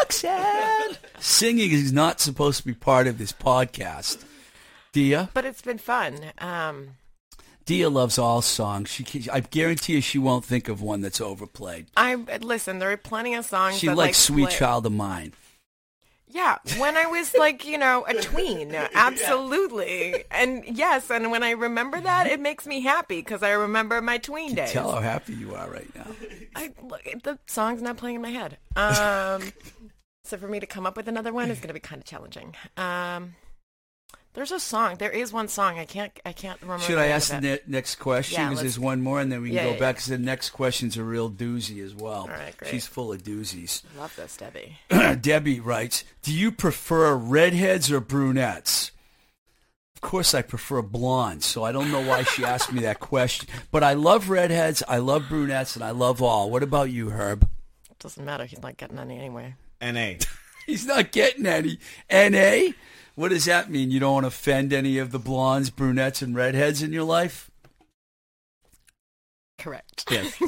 Roxanne. Singing is not supposed to be part of this podcast. Dia? But it's been fun. Um, Dia loves all songs. She, I guarantee you she won't think of one that's overplayed. I listen. There are plenty of songs. She that, likes like, Sweet play- Child of Mine. Yeah, when I was like, you know, a tween, [LAUGHS] absolutely. And yes, and when I remember that, it makes me happy because I remember my tween days. Tell how happy you are right now. I look, the song's not playing in my head. Um, [LAUGHS] so for me to come up with another one is going to be kind of challenging. Um, there's a song. There is one song. I can't. I can't remember. Should I ask the ne- next question? Yeah, Because let's- there's one more, and then we can Yeah, go yeah, back. yeah. Because the next question's a real doozy as well. All right, great. She's full of doozies. Love this, Debbie. [CLEARS THROAT] Debbie writes, "Do you prefer redheads or brunettes?" Of course, I prefer blondes, so I don't know why she asked me that question. But I love redheads, I love brunettes, and I love all. What about you, Herb? Doesn't matter. He's not getting any anyway. N.A. [LAUGHS] He's not getting any. N.A. What does that mean? You don't want to offend any of the blondes, brunettes, and redheads in your life? Correct. Yes. [LAUGHS]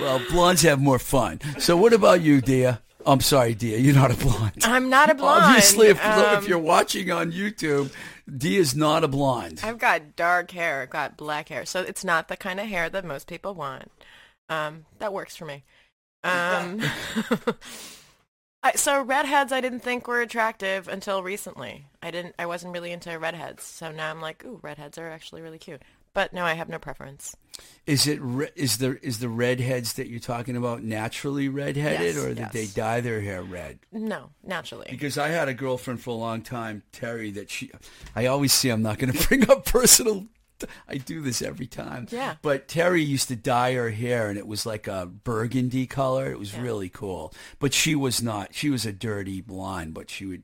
well, blondes have more fun. So, what about you, Dia? I'm sorry, Dia. You're not a blonde. I'm not a blonde. Obviously, if, Um, if you're watching on YouTube, Dia's not a blonde. I've got dark hair. I've got black hair. So it's not the kind of hair that most people want. Um, that works for me. Um, [LAUGHS] I, so redheads I didn't think were attractive until recently. I didn't. I wasn't really into redheads. So now I'm like, ooh, redheads are actually really cute. But no, I have no preference. Is it re- is there is the redheads that you're talking about naturally redheaded, Yes, or did yes. they dye their hair red? No, naturally. Because I had a girlfriend for a long time, Terry. That she, I always see. I'm not going [LAUGHS] to bring up personal. [LAUGHS] I do this every time. Yeah. But Terry used to dye her hair, and it was like a burgundy color. It was Yeah. really cool. But she was not. She was a dirty blonde, but she would.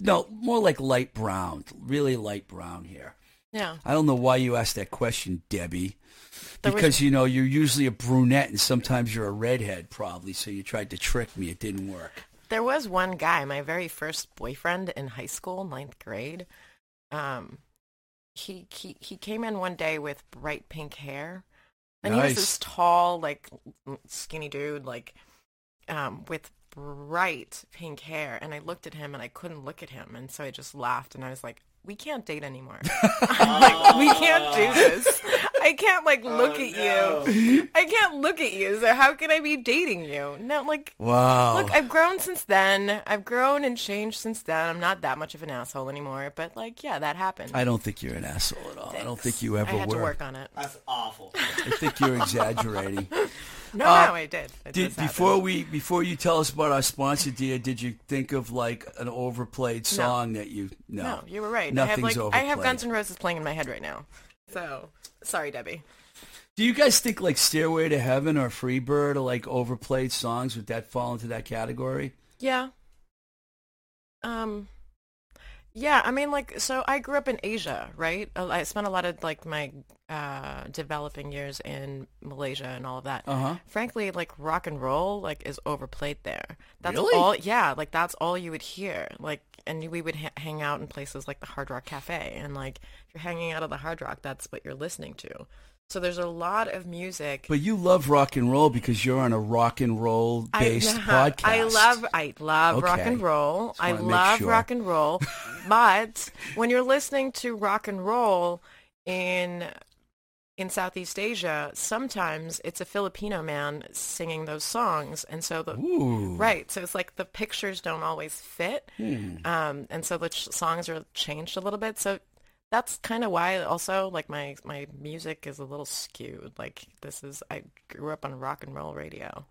No, more like light brown, really light brown hair. Yeah. I don't know why you asked that question, Debbie. There was- Because you know you're usually a brunette and sometimes you're a redhead, probably. So you tried to trick me. It didn't work. There was one guy, my very first boyfriend in high school, ninth grade. Um, he he he came in one day with bright pink hair, and he was this tall, like skinny dude, like um, with bright pink hair. And I looked at him, and I couldn't look at him, and so I just laughed, and I was like, "We can't date anymore. [LAUGHS] Like, we can't do this. I can't like look Oh, at no. you. I can't look at you. So how can I be dating you? No, like." Wow. Look, I've grown since then. I've grown and changed since then. I'm not that much of an asshole anymore, but like, yeah, that happened. I don't think you're an asshole at all. I don't think you ever I had were. to work on it. That's awful. I think you're [LAUGHS] exaggerating. No, Uh, no, I did. It Did, before we before you tell us about our sponsor, dear, did you think of like an overplayed song that you no? No, you were right. Nothing's I have like I have. Guns N' Roses playing in my head right now. So sorry, Debbie. Do you guys think like Stairway to Heaven or Freebird are like overplayed songs? Would that fall into that category? Yeah. Um. Yeah, I mean, like, so I grew up in Asia, right? Uh, I spent a lot of like my uh, developing years in Malaysia and all of that. Uh-huh. Frankly, like rock and roll, like, is overplayed there. That's Really? all. Yeah, like that's all you would hear. Like, and we would ha- hang out in places like the Hard Rock Cafe, and like, if you're hanging out at the Hard Rock, that's what you're listening to. So there's a lot of music. But you love rock and roll because you're on a rock and roll based [LAUGHS] I, podcast. I love I love rock and roll. I love sure. rock and roll. [LAUGHS] but when you're listening to rock and roll in in Southeast Asia, sometimes it's a Filipino man singing those songs, and so the Ooh. right. So it's like the pictures don't always fit, Hmm. um, and so the ch- songs are changed a little bit. So that's kind of why also like my my music is a little skewed. Like this is I grew up on rock and roll radio,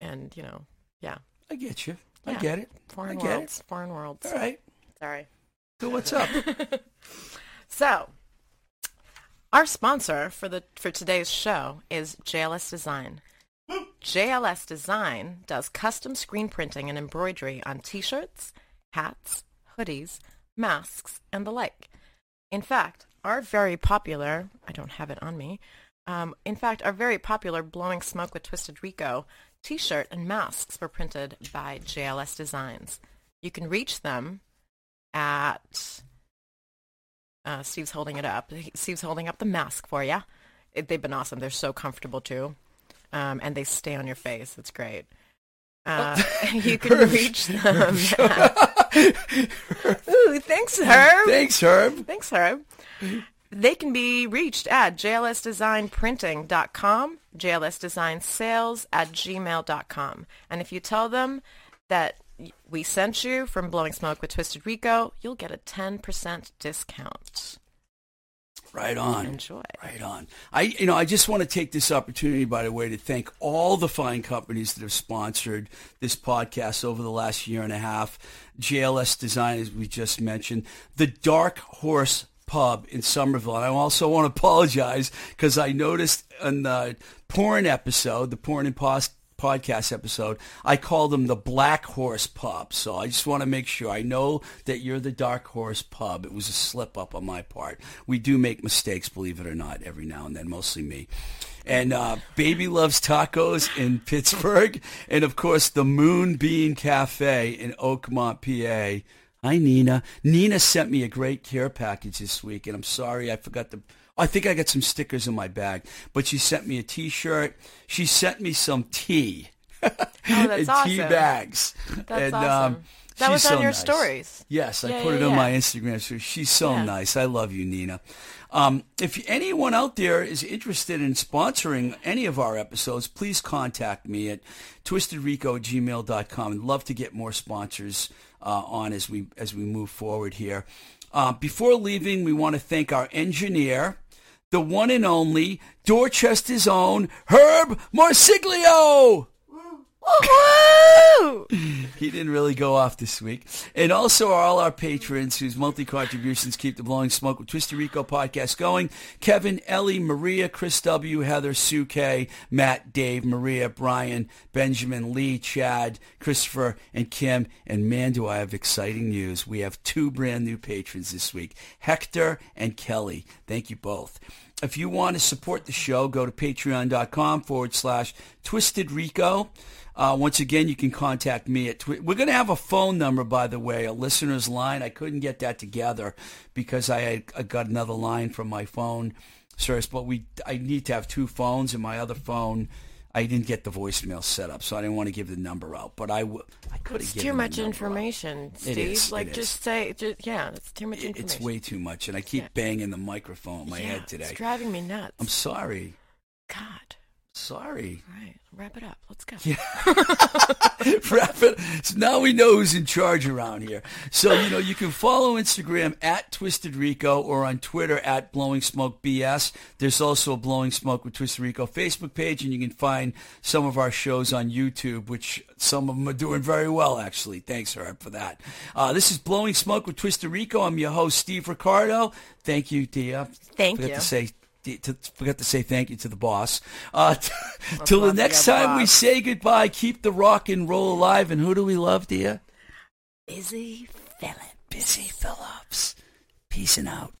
and you know, yeah, I get you. I Yeah. get it. foreign I get it. worlds, foreign worlds. All right. Sorry. So what's up? [LAUGHS] So, our sponsor for the for today's show is JLS Design. [GASPS] JLS Design does custom screen printing and embroidery on t-shirts, hats, hoodies, masks, and the like. In fact, our very popular, I don't have it on me, um, in fact, our very popular Blowing Smoke with Twisted Rico t-shirt and masks were printed by JLS Designs. You can reach them at uh, Steve's holding it up. Steve's holding up the mask for you. It, they've been awesome. They're so comfortable too, um, and they stay on your face. It's great. Uh, [LAUGHS] you [LAUGHS] can reach them. [LAUGHS] Ooh, thanks, Herb. Thanks, Herb. Thanks, Herb. They can be reached at jlsdesignprinting.com, jlsdesignsales at gmail.com. And if you tell them that we sent you from Blowing Smoke with Twisted Rico, you'll get a 10% discount. Right on. Enjoy. Right on. I, you know, I just want to take this opportunity, by the way, to thank all the fine companies that have sponsored this podcast over the last year and a half. JLS Design, as we just mentioned, the Dark Horse Pub in Somerville. And I also want to apologize because I noticed in the porn episode, the porn and pos- podcast episode, I call them the Black Horse Pub. So I just want to make sure. I know that you're the Dark Horse Pub. It was a slip up on my part. We do make mistakes, believe it or not, every now and then, mostly me. And uh, Baby Loves Tacos in Pittsburgh. And of course, the Moonbeam Cafe in Oakmont, PA. Hi, Nina. Nina sent me a great care package this week, and I'm sorry I forgot to. I think I got some stickers in my bag, but she sent me a T-shirt. She sent me some tea. [LAUGHS] Oh, that's [LAUGHS] and tea bags. That's and, awesome. Um, that was on so your nice. stories. Yes, I Yeah, put yeah, it on yeah. my Instagram. So she's so nice. I love you, Nina. Um, if anyone out there is interested in sponsoring any of our episodes, please contact me at twistedrico@gmail.com. I'd love to get more sponsors uh, on as we as we move forward here. Uh, before leaving, we want to thank our engineer, the one and only Dorchester's own Herb Marsiglio. He didn't really go off this week. And also all our patrons whose monthly contributions keep the Blowing Smoke with Twisted Rico podcast going. Kevin, Ellie, Maria, Chris W., Heather, Sue K., Matt, Dave, Maria, Brian, Benjamin, Lee, Chad, Christopher, and Kim. And man, do I have exciting news. We have two brand new patrons this week, Hector and Kelly. Thank you both. If you want to support the show, go to patreon.com forward slash Twisted Rico. Uh, once again, you can contact me at. Twi- We're going to have a phone number, by the way, a listener's line. I couldn't get that together because I, had, I got another line from my phone service, but we I need to have two phones, and my other phone, I didn't get the voicemail set up, so I didn't want to give the number out. But I, w- I could have too much number out. information, Steve. is, like, it just say, just, yeah, it's too much information. It's way too much, and I keep Yeah. banging the microphone in my yeah, head today. It's driving me nuts. I'm sorry. God. Sorry. All right, wrap it up. Let's go. [LAUGHS] [LAUGHS] Wrap it. So now we know who's in charge around here. So, you know, you can follow Instagram at Twisted Rico or on Twitter at Blowing Smoke BS. There's also a Blowing Smoke with Twisted Rico Facebook page, and you can find some of our shows on YouTube, which some of them are doing very well, actually. Thanks, Herb, for that. Uh, this is Blowing Smoke with Twisted Rico. I'm your host, Steve Ricardo. Thank you, Dia. Thank Forgot you. to say to, forgot to say thank you to the boss. Uh, [LAUGHS] t- till the next your time we say goodbye, keep the rock and roll alive. And who do we love, dear? Busy Philipps. Busy Philipps. Peacing out.